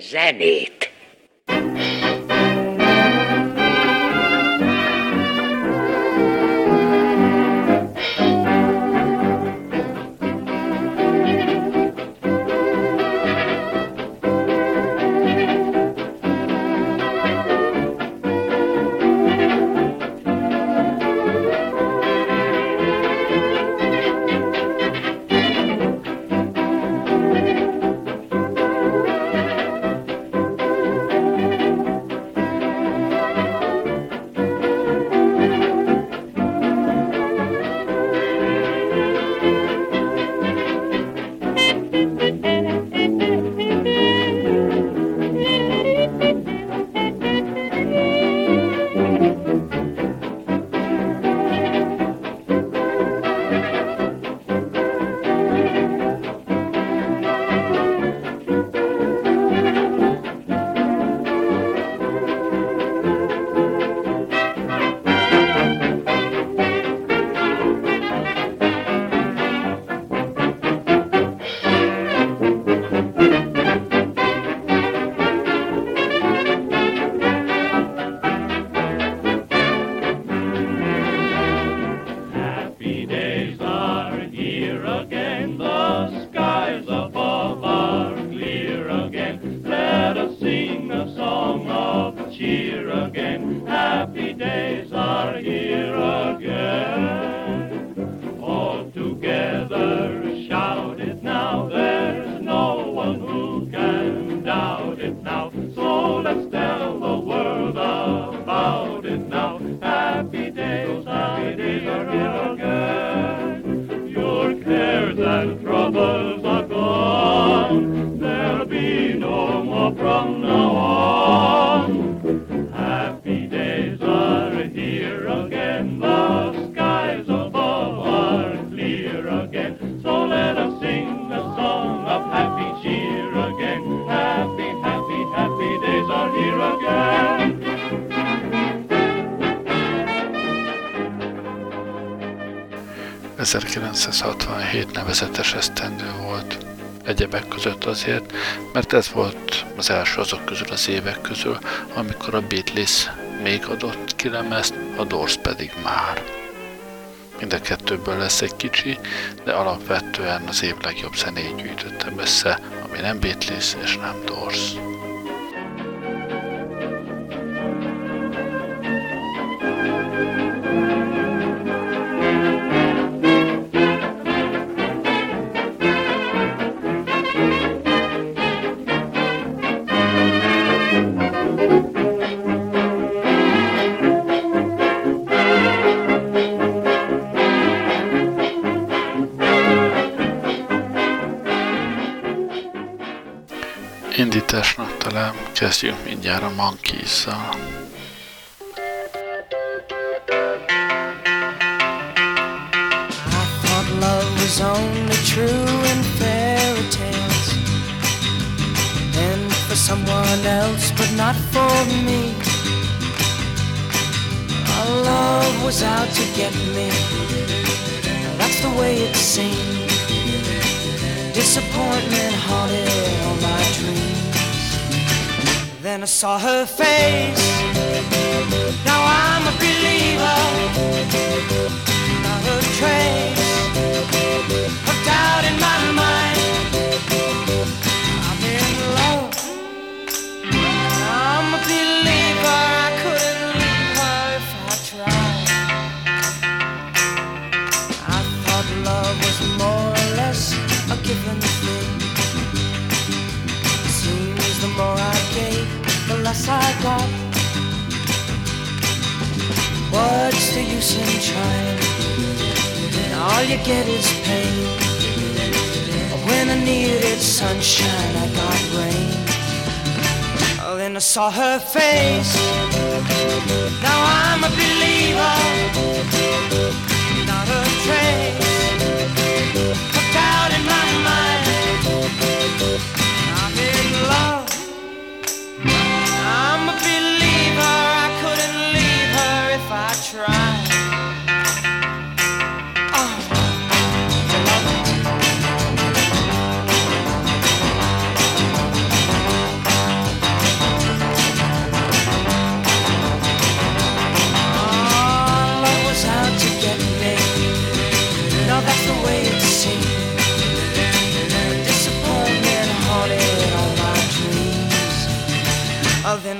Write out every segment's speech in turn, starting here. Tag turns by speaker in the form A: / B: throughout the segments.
A: zenét.
B: Nevezetes esztendő volt. Egyebek között azért, mert ez volt az első azok közül az évek közül, amikor a Beatles még adott ki a Doors pedig már. Mind a kettőből lesz egy kicsi, de alapvetően az év legjobb zenét gyűjtöttem össze, ami nem Beatles és nem Doors. Talán kezdjünk mindjárt a Monkees-szal. love was only true in fairy tales And for someone else but not for me Our love was out to get me That's the way it seemed Disappointment haunted all my dreams. Then I saw her face. Now I'm a believer. Not a trace of doubt in my mind. the use in trying? When all you get is pain. When I needed sunshine, I got rain. Oh, then I saw her face. Now I'm a believer. Not a trace. Put out in my mind. I'm in love.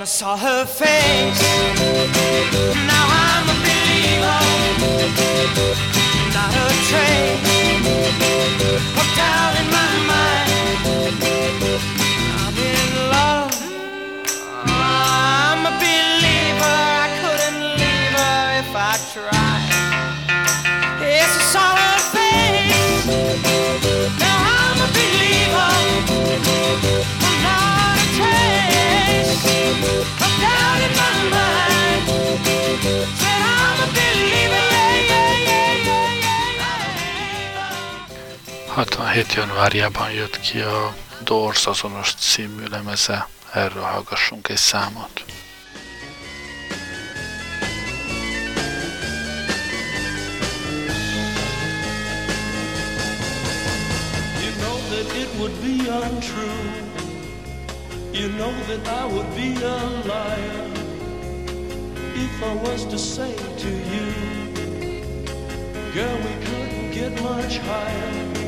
B: I saw her face. Now I'm a believer, not a trace of doubt in my mind.
C: 2017. januárjában jött ki a Doors azonos című lemeze, erről hallgassunk egy számot.
D: Would be untrue You know that I would be a liar If I was to say to you Girl, we couldn't get much higher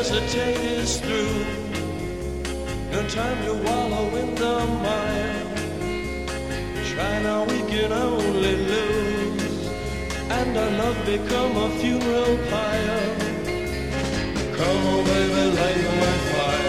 D: hesitate is through. No time to wallow in the mire. Try now, we can only lose. And our love become a funeral pyre. Come on, baby, light my fire.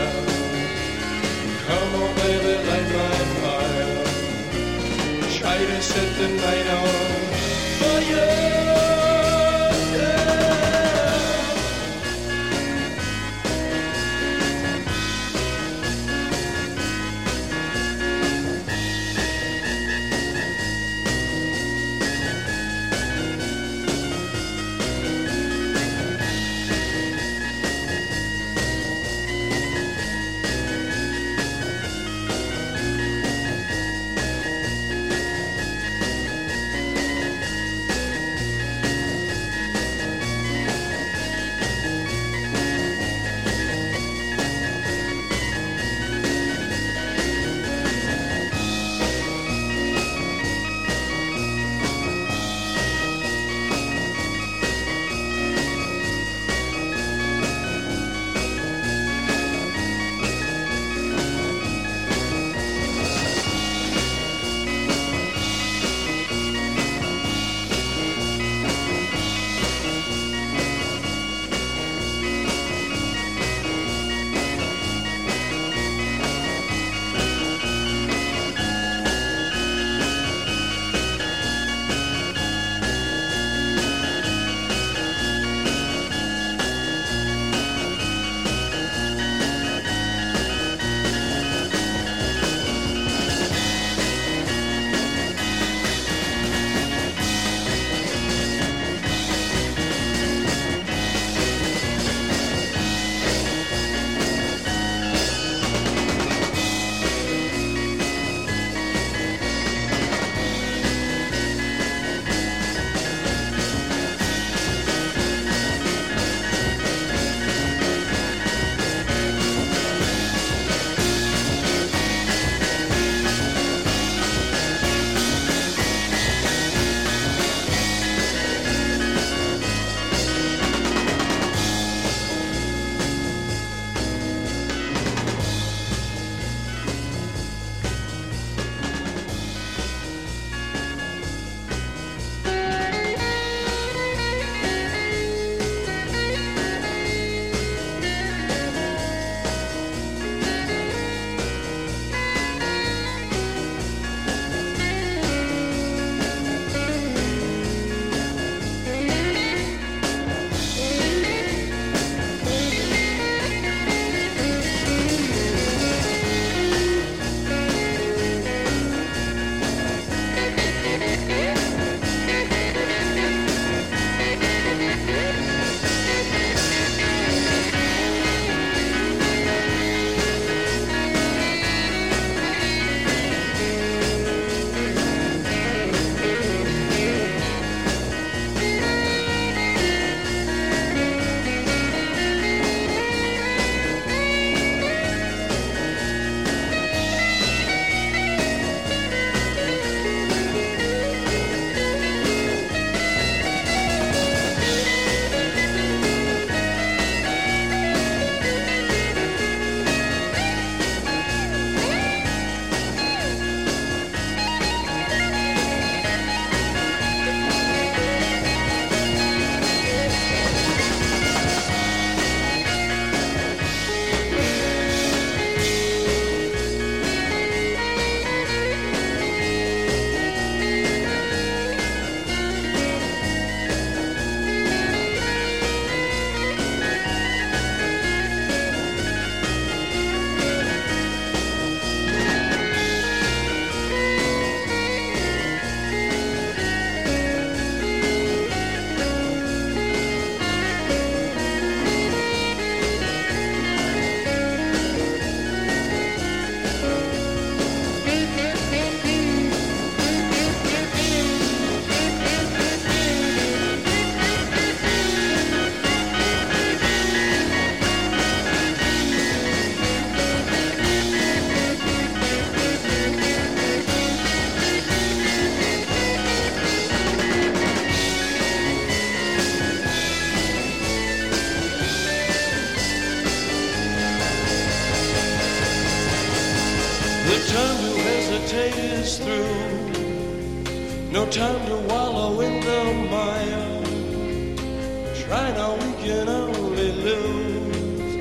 D: Can only lose.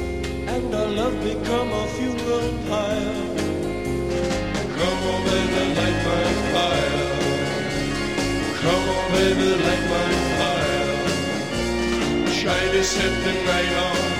D: And our love become a funeral pyre. Come on, baby, light my fire. Come on, baby, light my fire. Try to set the night on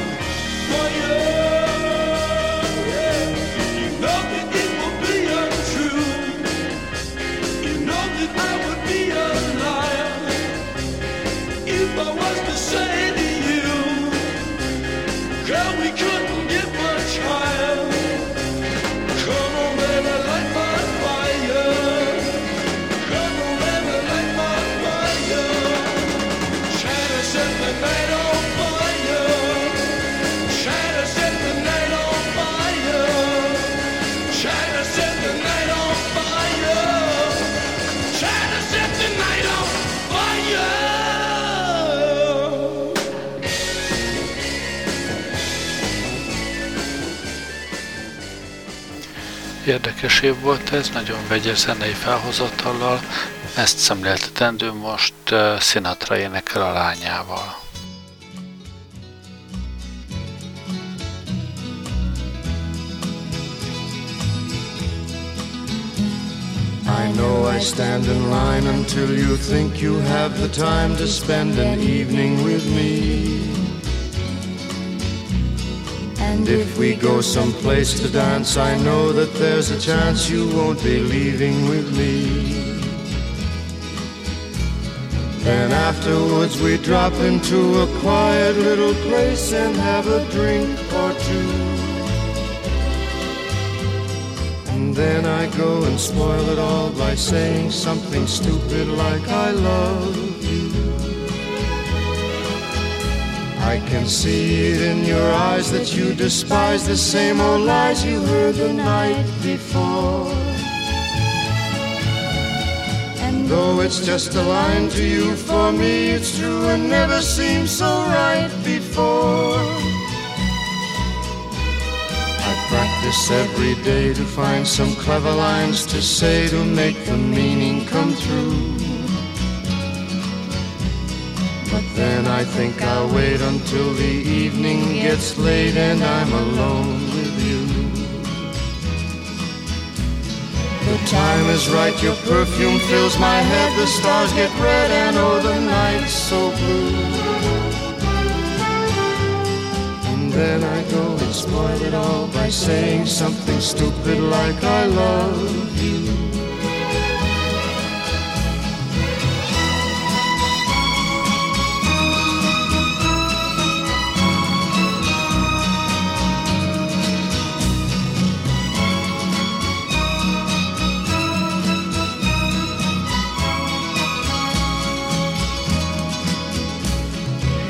C: Érdekes év volt ez, nagyon vegyes zenei felhozatallal, ezt szemléltetendő most uh, Sinatra énekel a lányával.
E: I know I stand in line until you think you have the time to spend an evening with me. And if we go someplace to dance, I know that there's a chance you won't be leaving with me. Then afterwards we drop into a quiet little place and have a drink or two. And then I go and spoil it all by saying something stupid like I love I can see it in your eyes that you despise the same old lies you heard the night before. And though it's just a line to you, for me it's true and never seemed so right before. I practice every day to find some clever lines to say to make the meaning come through. Then I think I'll wait until the evening gets late and I'm alone with you. The time is right, your perfume fills my head, the stars get red and oh, the night's so blue. And then I go and spoil it all by saying something stupid like I love you.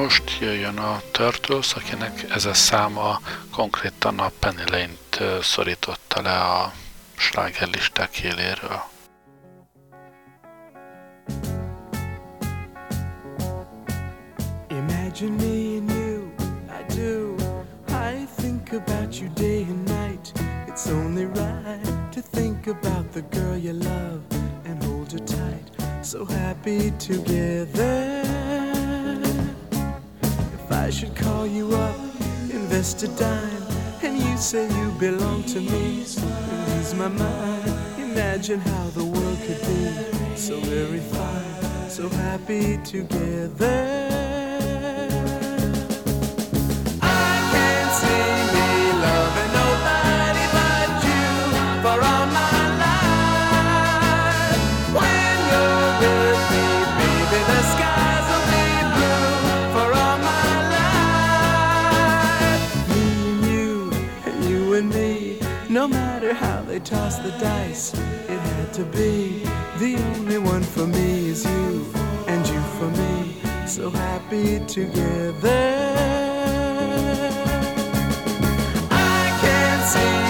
C: Most jöjjön a Turtles, akinek ez a száma konkrétan a Penny Lane-t szorította le a slágerlisták éléről.
F: Imagine me and you, I do. I think about you day and night. It's only right to think about the girl you love and hold her tight. So happy together. I should call you up, invest a dime, and you say you belong to me, and lose my mind. Imagine how the world could be so very fine, so happy together. the dice, it had to be. The only one for me is you, and you for me. So happy together. I can't see.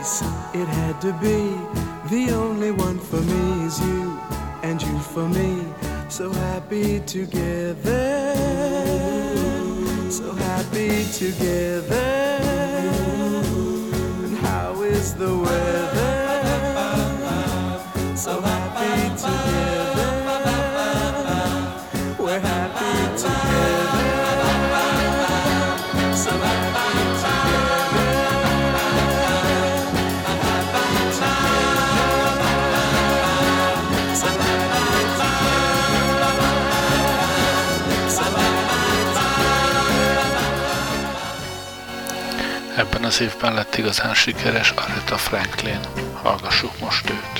F: choice, it had to be. The only one for me is you, and you for me. So happy together, so happy together.
G: évben lett igazán sikeres Aretha Franklin. Hallgassuk most őt.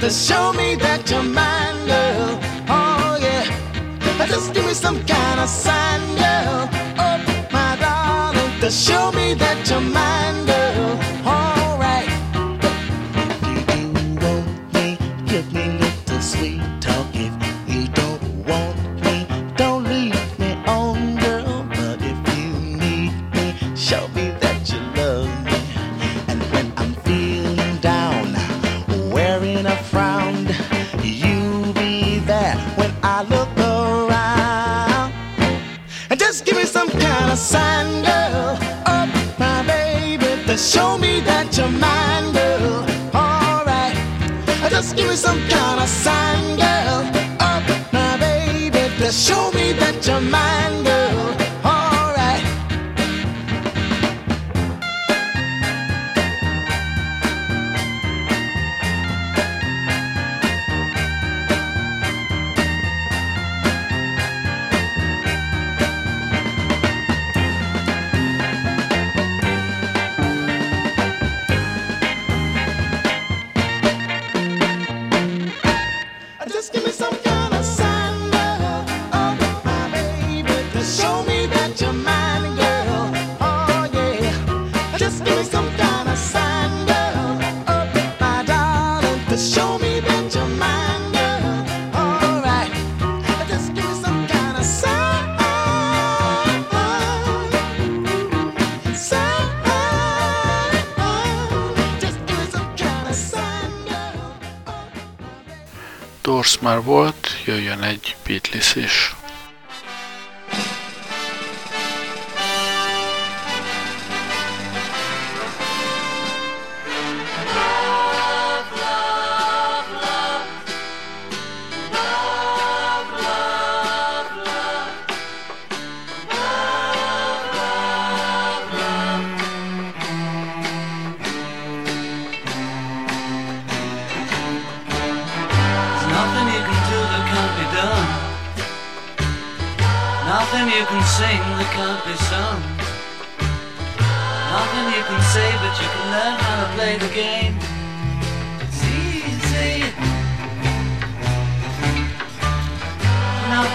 H: to
I: show me that you're mine, girl. Oh yeah, just give me some kind of sign, girl. Oh my darling, to show me that you're mine. Girl. show me that you're mine.
C: már volt, jöjjön egy Beatles is.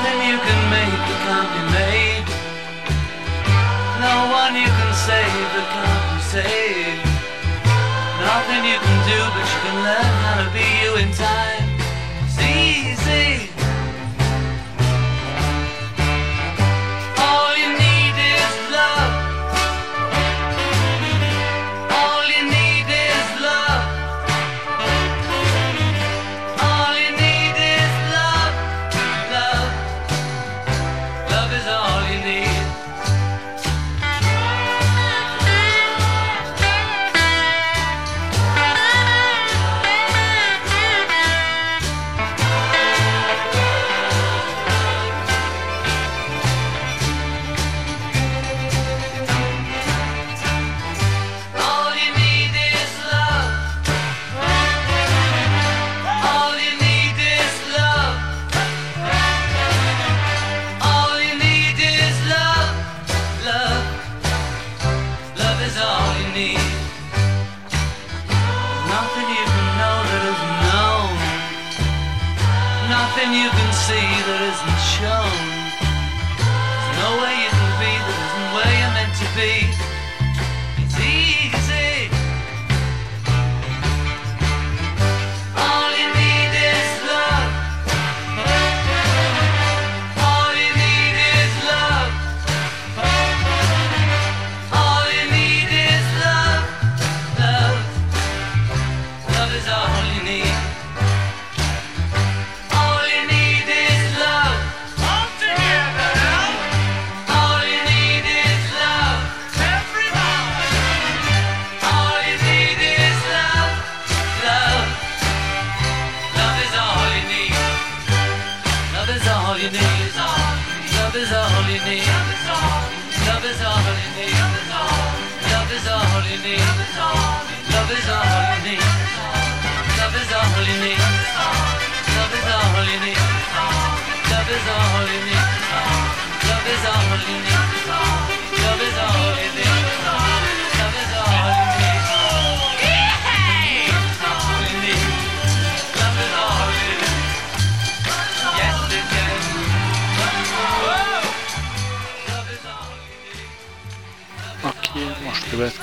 J: Nothing you can make that can't be made. No one you can save that can't be saved. Nothing you can do, but you can learn how to be you in time.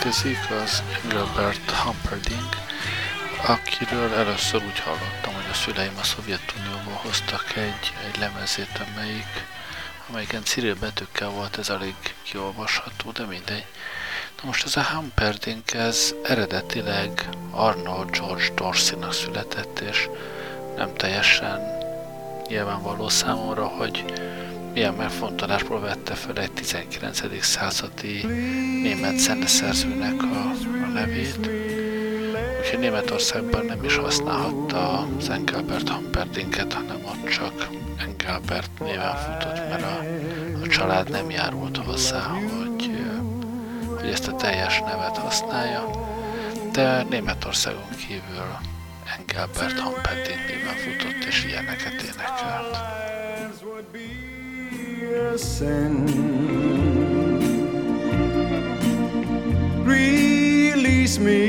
C: Következik, az Engelbert Humperdinck, akiről először úgy hallottam, hogy a szüleim a Szovjetunióból hoztak egy, egy lemezét, amelyik, amelyiken Cyril betűkkel volt, ez elég kiolvasható, de mindegy. Na most ez a Humperdinck, ez eredetileg Arnold George Dorsey-nak született, és nem teljesen nyilvánvaló számomra, hogy milyen megfontolásból vette fel egy 19. századi német zeneszerzőnek a, a nevét. Úgyhogy Németországban nem is használhatta az Engelbert Humperdincket, hanem ott csak Engelbert néven futott, mert a, a család nem járult hozzá, hogy, hogy ezt a teljes nevet használja. De Németországon kívül Engelbert Humperdinck néven futott, és ilyeneket énekelt.
K: Sin. Release me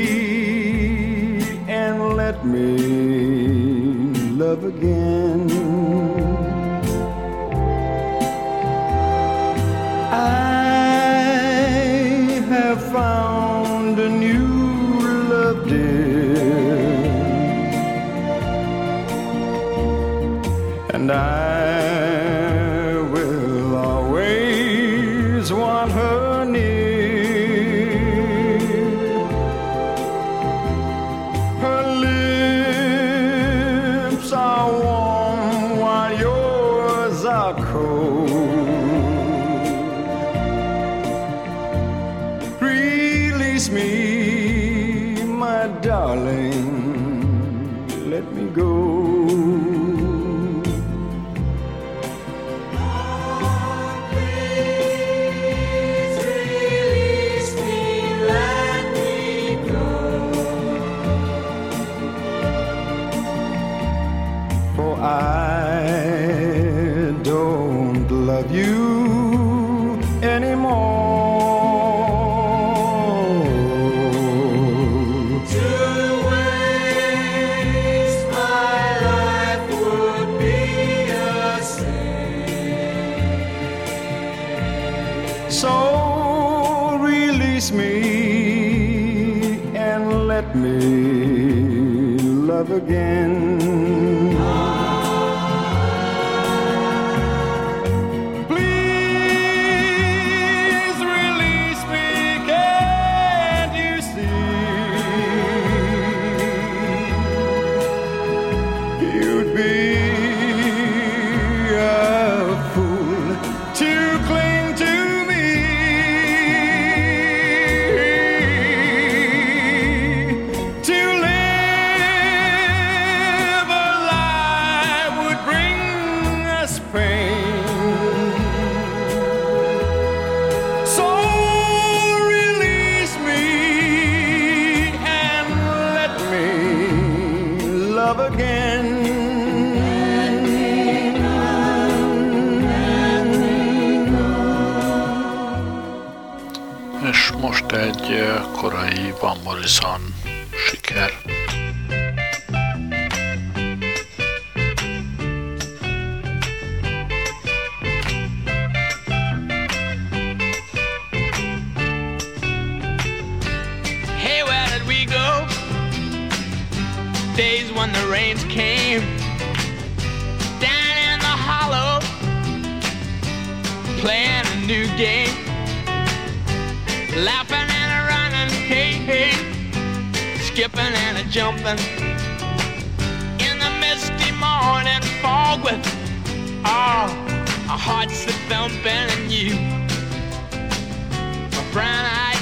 K: and let me love again. I have found a new love, dear and I let me love again.
L: is song.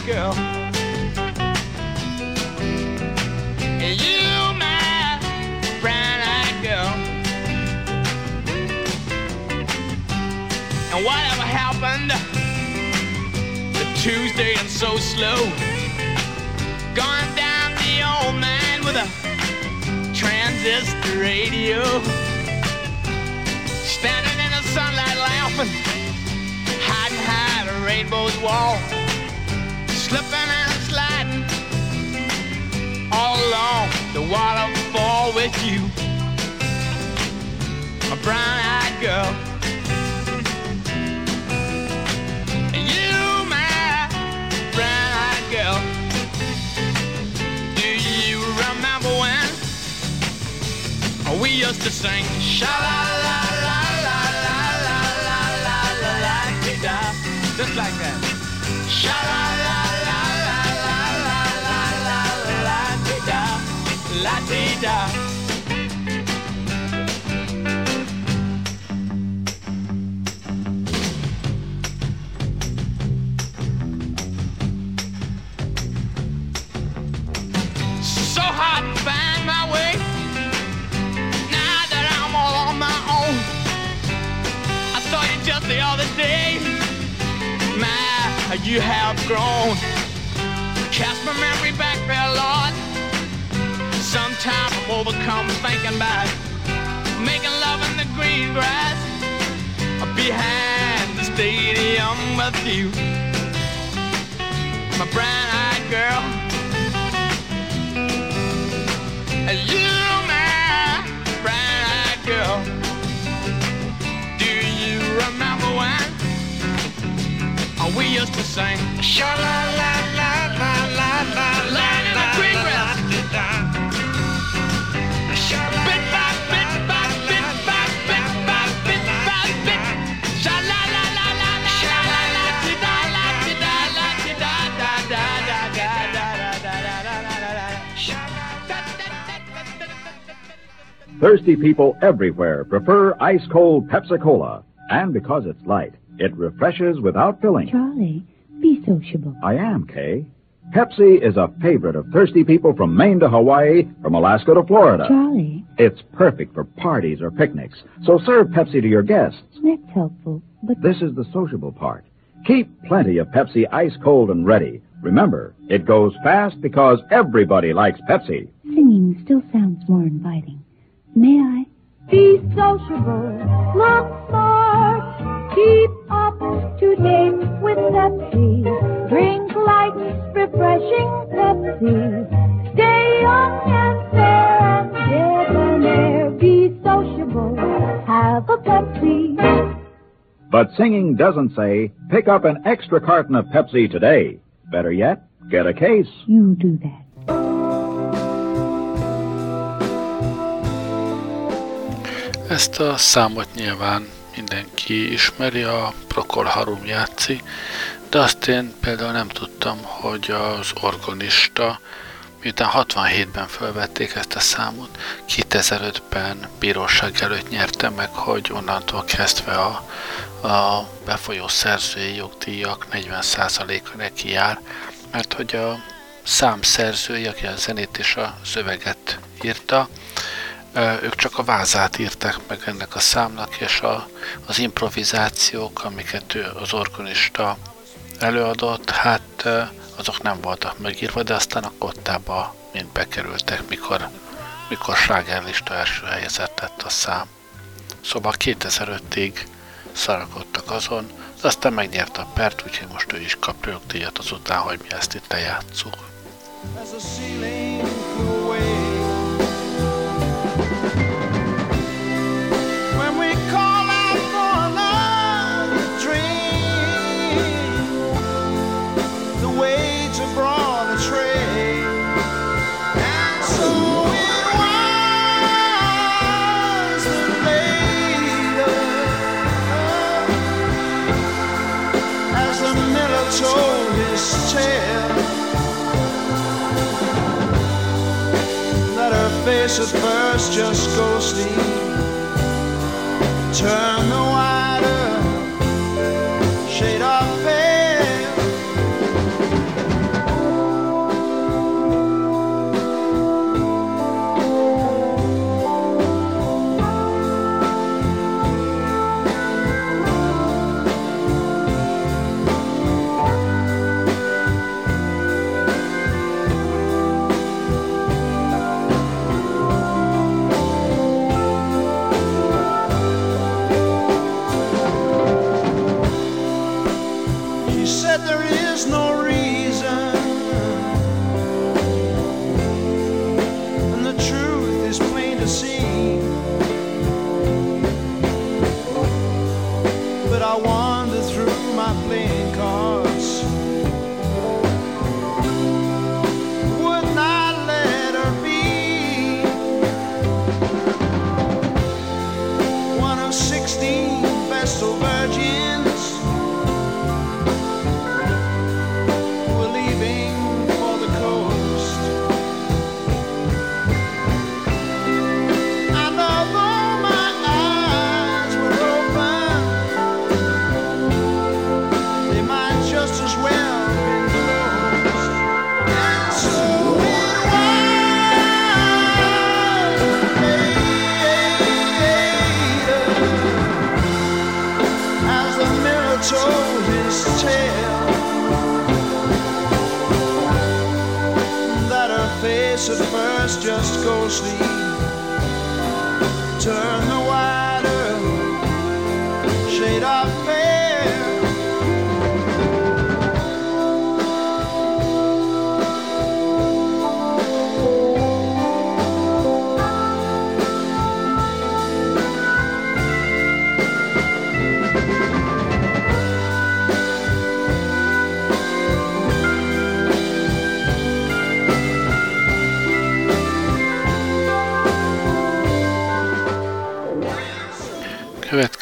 L: Girl. You, my brown-eyed girl. And whatever happened to Tuesday and so slow? Gone down the old man with a transistor radio. Standing in the sunlight laughing, hiding high the rainbow's wall. Slipping and sliding all along the waterfall with you, a brown-eyed girl. You, my brown-eyed girl. Do you remember when we used to sing sha la la la la la la la la la la just like that. Sha la la la da. So hard to find my way. Now that I'm all on my own, I saw you just the other day. My, you have grown. Cast my memory back there, Lord. Sometimes I'm overcome thinking about making love in the green grass behind the stadium with you, my brown-eyed girl. And you, my brown-eyed girl. Do you remember when we used to sing? Sha la la
M: Thirsty people everywhere prefer ice cold Pepsi Cola. And because it's light, it refreshes without filling.
N: Charlie, be sociable.
M: I am, Kay. Pepsi is a favorite of thirsty people from Maine to Hawaii, from Alaska to Florida.
N: Charlie,
M: It's perfect for parties or picnics, so serve Pepsi to your guests.
N: that's helpful, but
M: This is the sociable part. Keep plenty of Pepsi ice cold and ready. Remember, it goes fast because everybody likes Pepsi.
N: singing still sounds more inviting. May I? Be sociable, look smart, keep up to date with Pepsi. Drink light, refreshing Pepsi. Stay young and fair and debonair. Be sociable, have a Pepsi.
M: But singing doesn't say, pick up an extra carton of Pepsi today. Better yet, get a case.
N: You do that.
C: Ezt a számot nyilván mindenki ismeri, a Procol Harum játszi, de azt én például nem tudtam, hogy az organista, miután 67-ben felvették ezt a számot, 2005-ben bíróság előtt nyerte meg, hogy onnantól kezdve a, a befolyó szerzői jogdíjak 40%-a neki jár, mert hogy a szám szerzői, aki a zenét és a szöveget írta, ők csak a vázát írták meg ennek a számnak, és a, az improvizációk, amiket az organista előadott, hát azok nem voltak megírva, de aztán a kottába mind bekerültek, mikor, mikor slágerlista első helyezett lett a szám. Szóval 2005-ig szarakodtak azon, de aztán megnyerte a pert, úgyhogy most ő is kap jogdíjat azután, hogy mi ezt itt lejátszuk.
O: as the ceiling flew face at first just ghosty turn the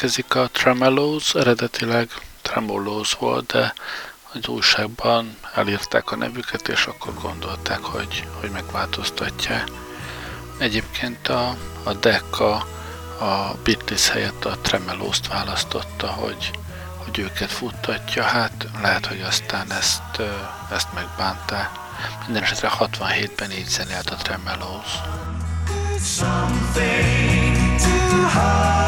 C: Következik a Tremelos, eredetileg Tremolos volt, de az újságban elírták a nevüket, és akkor gondolták, hogy, hogy megváltoztatják. Egyébként a, a Decca a Beatles helyett a Tremelost választotta, hogy, hogy őket futtatja, hát lehet, hogy aztán ezt, ezt megbánták. Minden esetre 67-ben így zenélt a Tremelos.
P: Oh,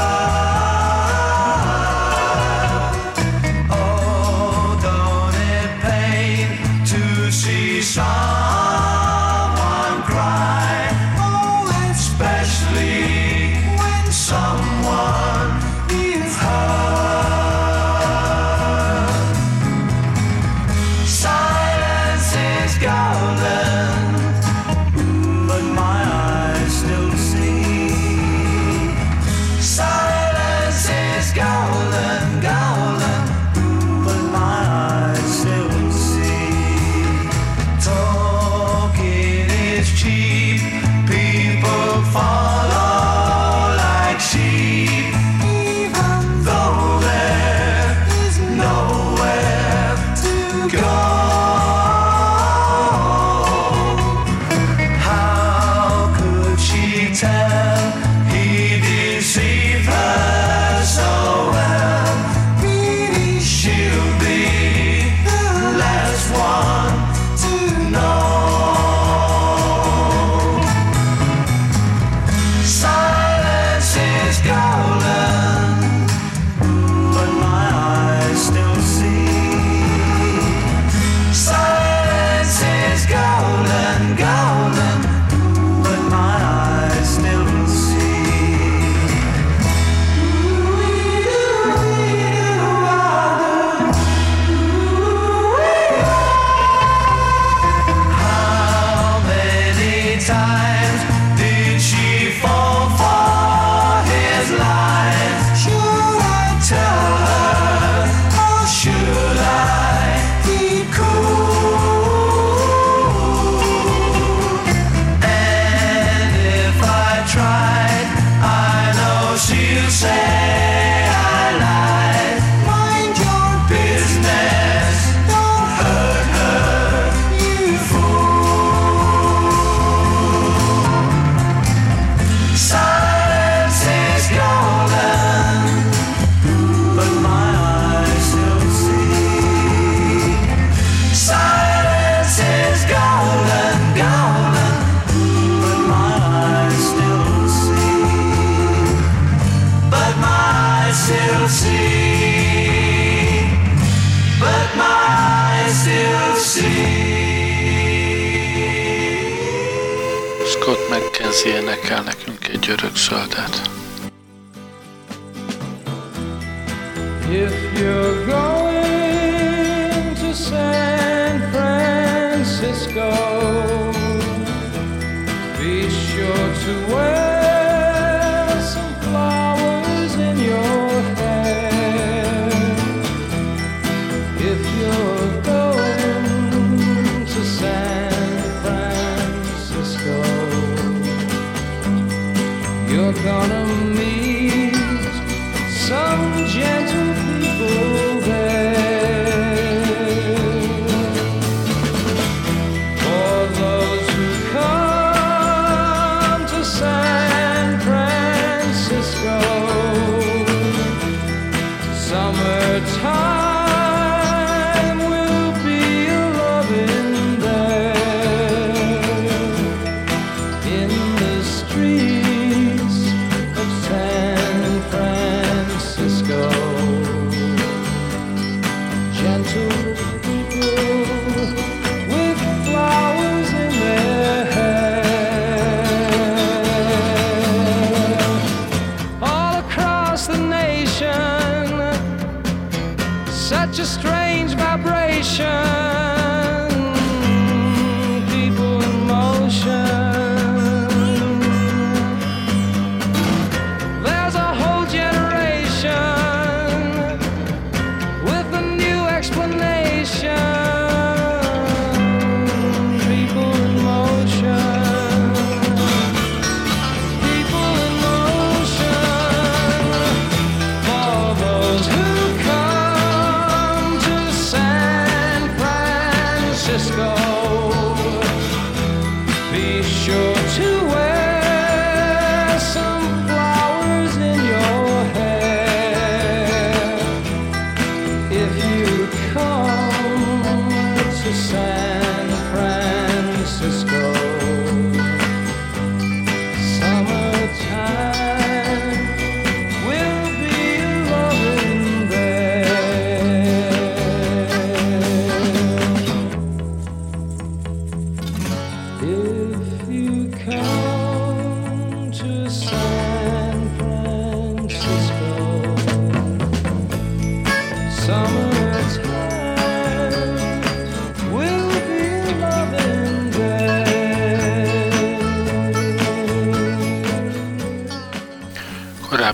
C: go. Jazz énekel nekünk egy örök zöldet.
D: If you're going to San Francisco, be sure to wear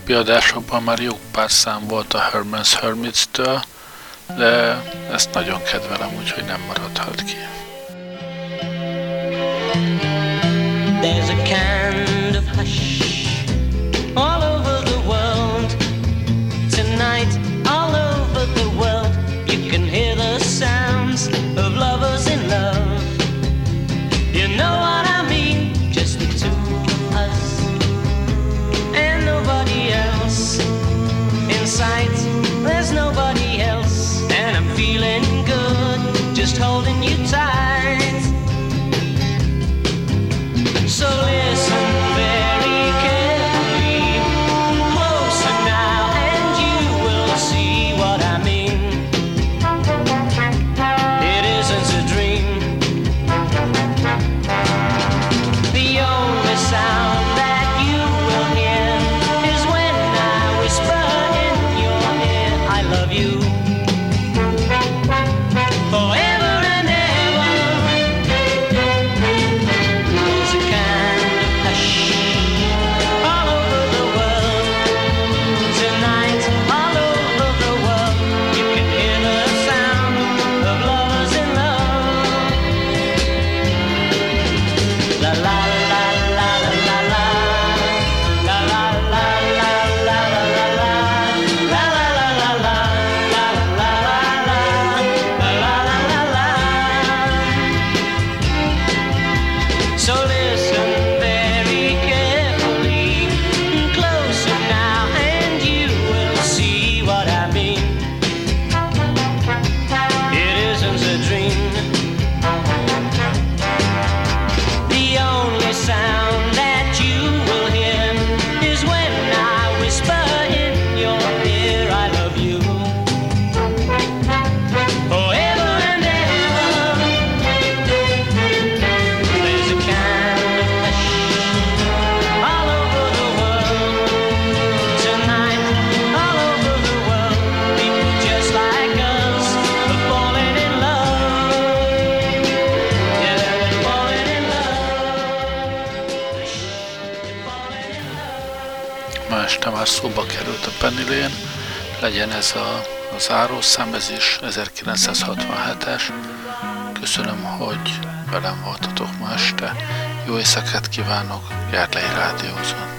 C: korábbi adásokban már jó pár szám volt a Herman's Hermits-től, de ezt nagyon kedvelem, úgyhogy nem maradhat ki. Már került a Penny Lane, legyen ez a, a zárószám, ez is 1967-es. Köszönöm, hogy velem voltatok ma este. Jó éjszakát kívánok, Gerlei Rádiózon.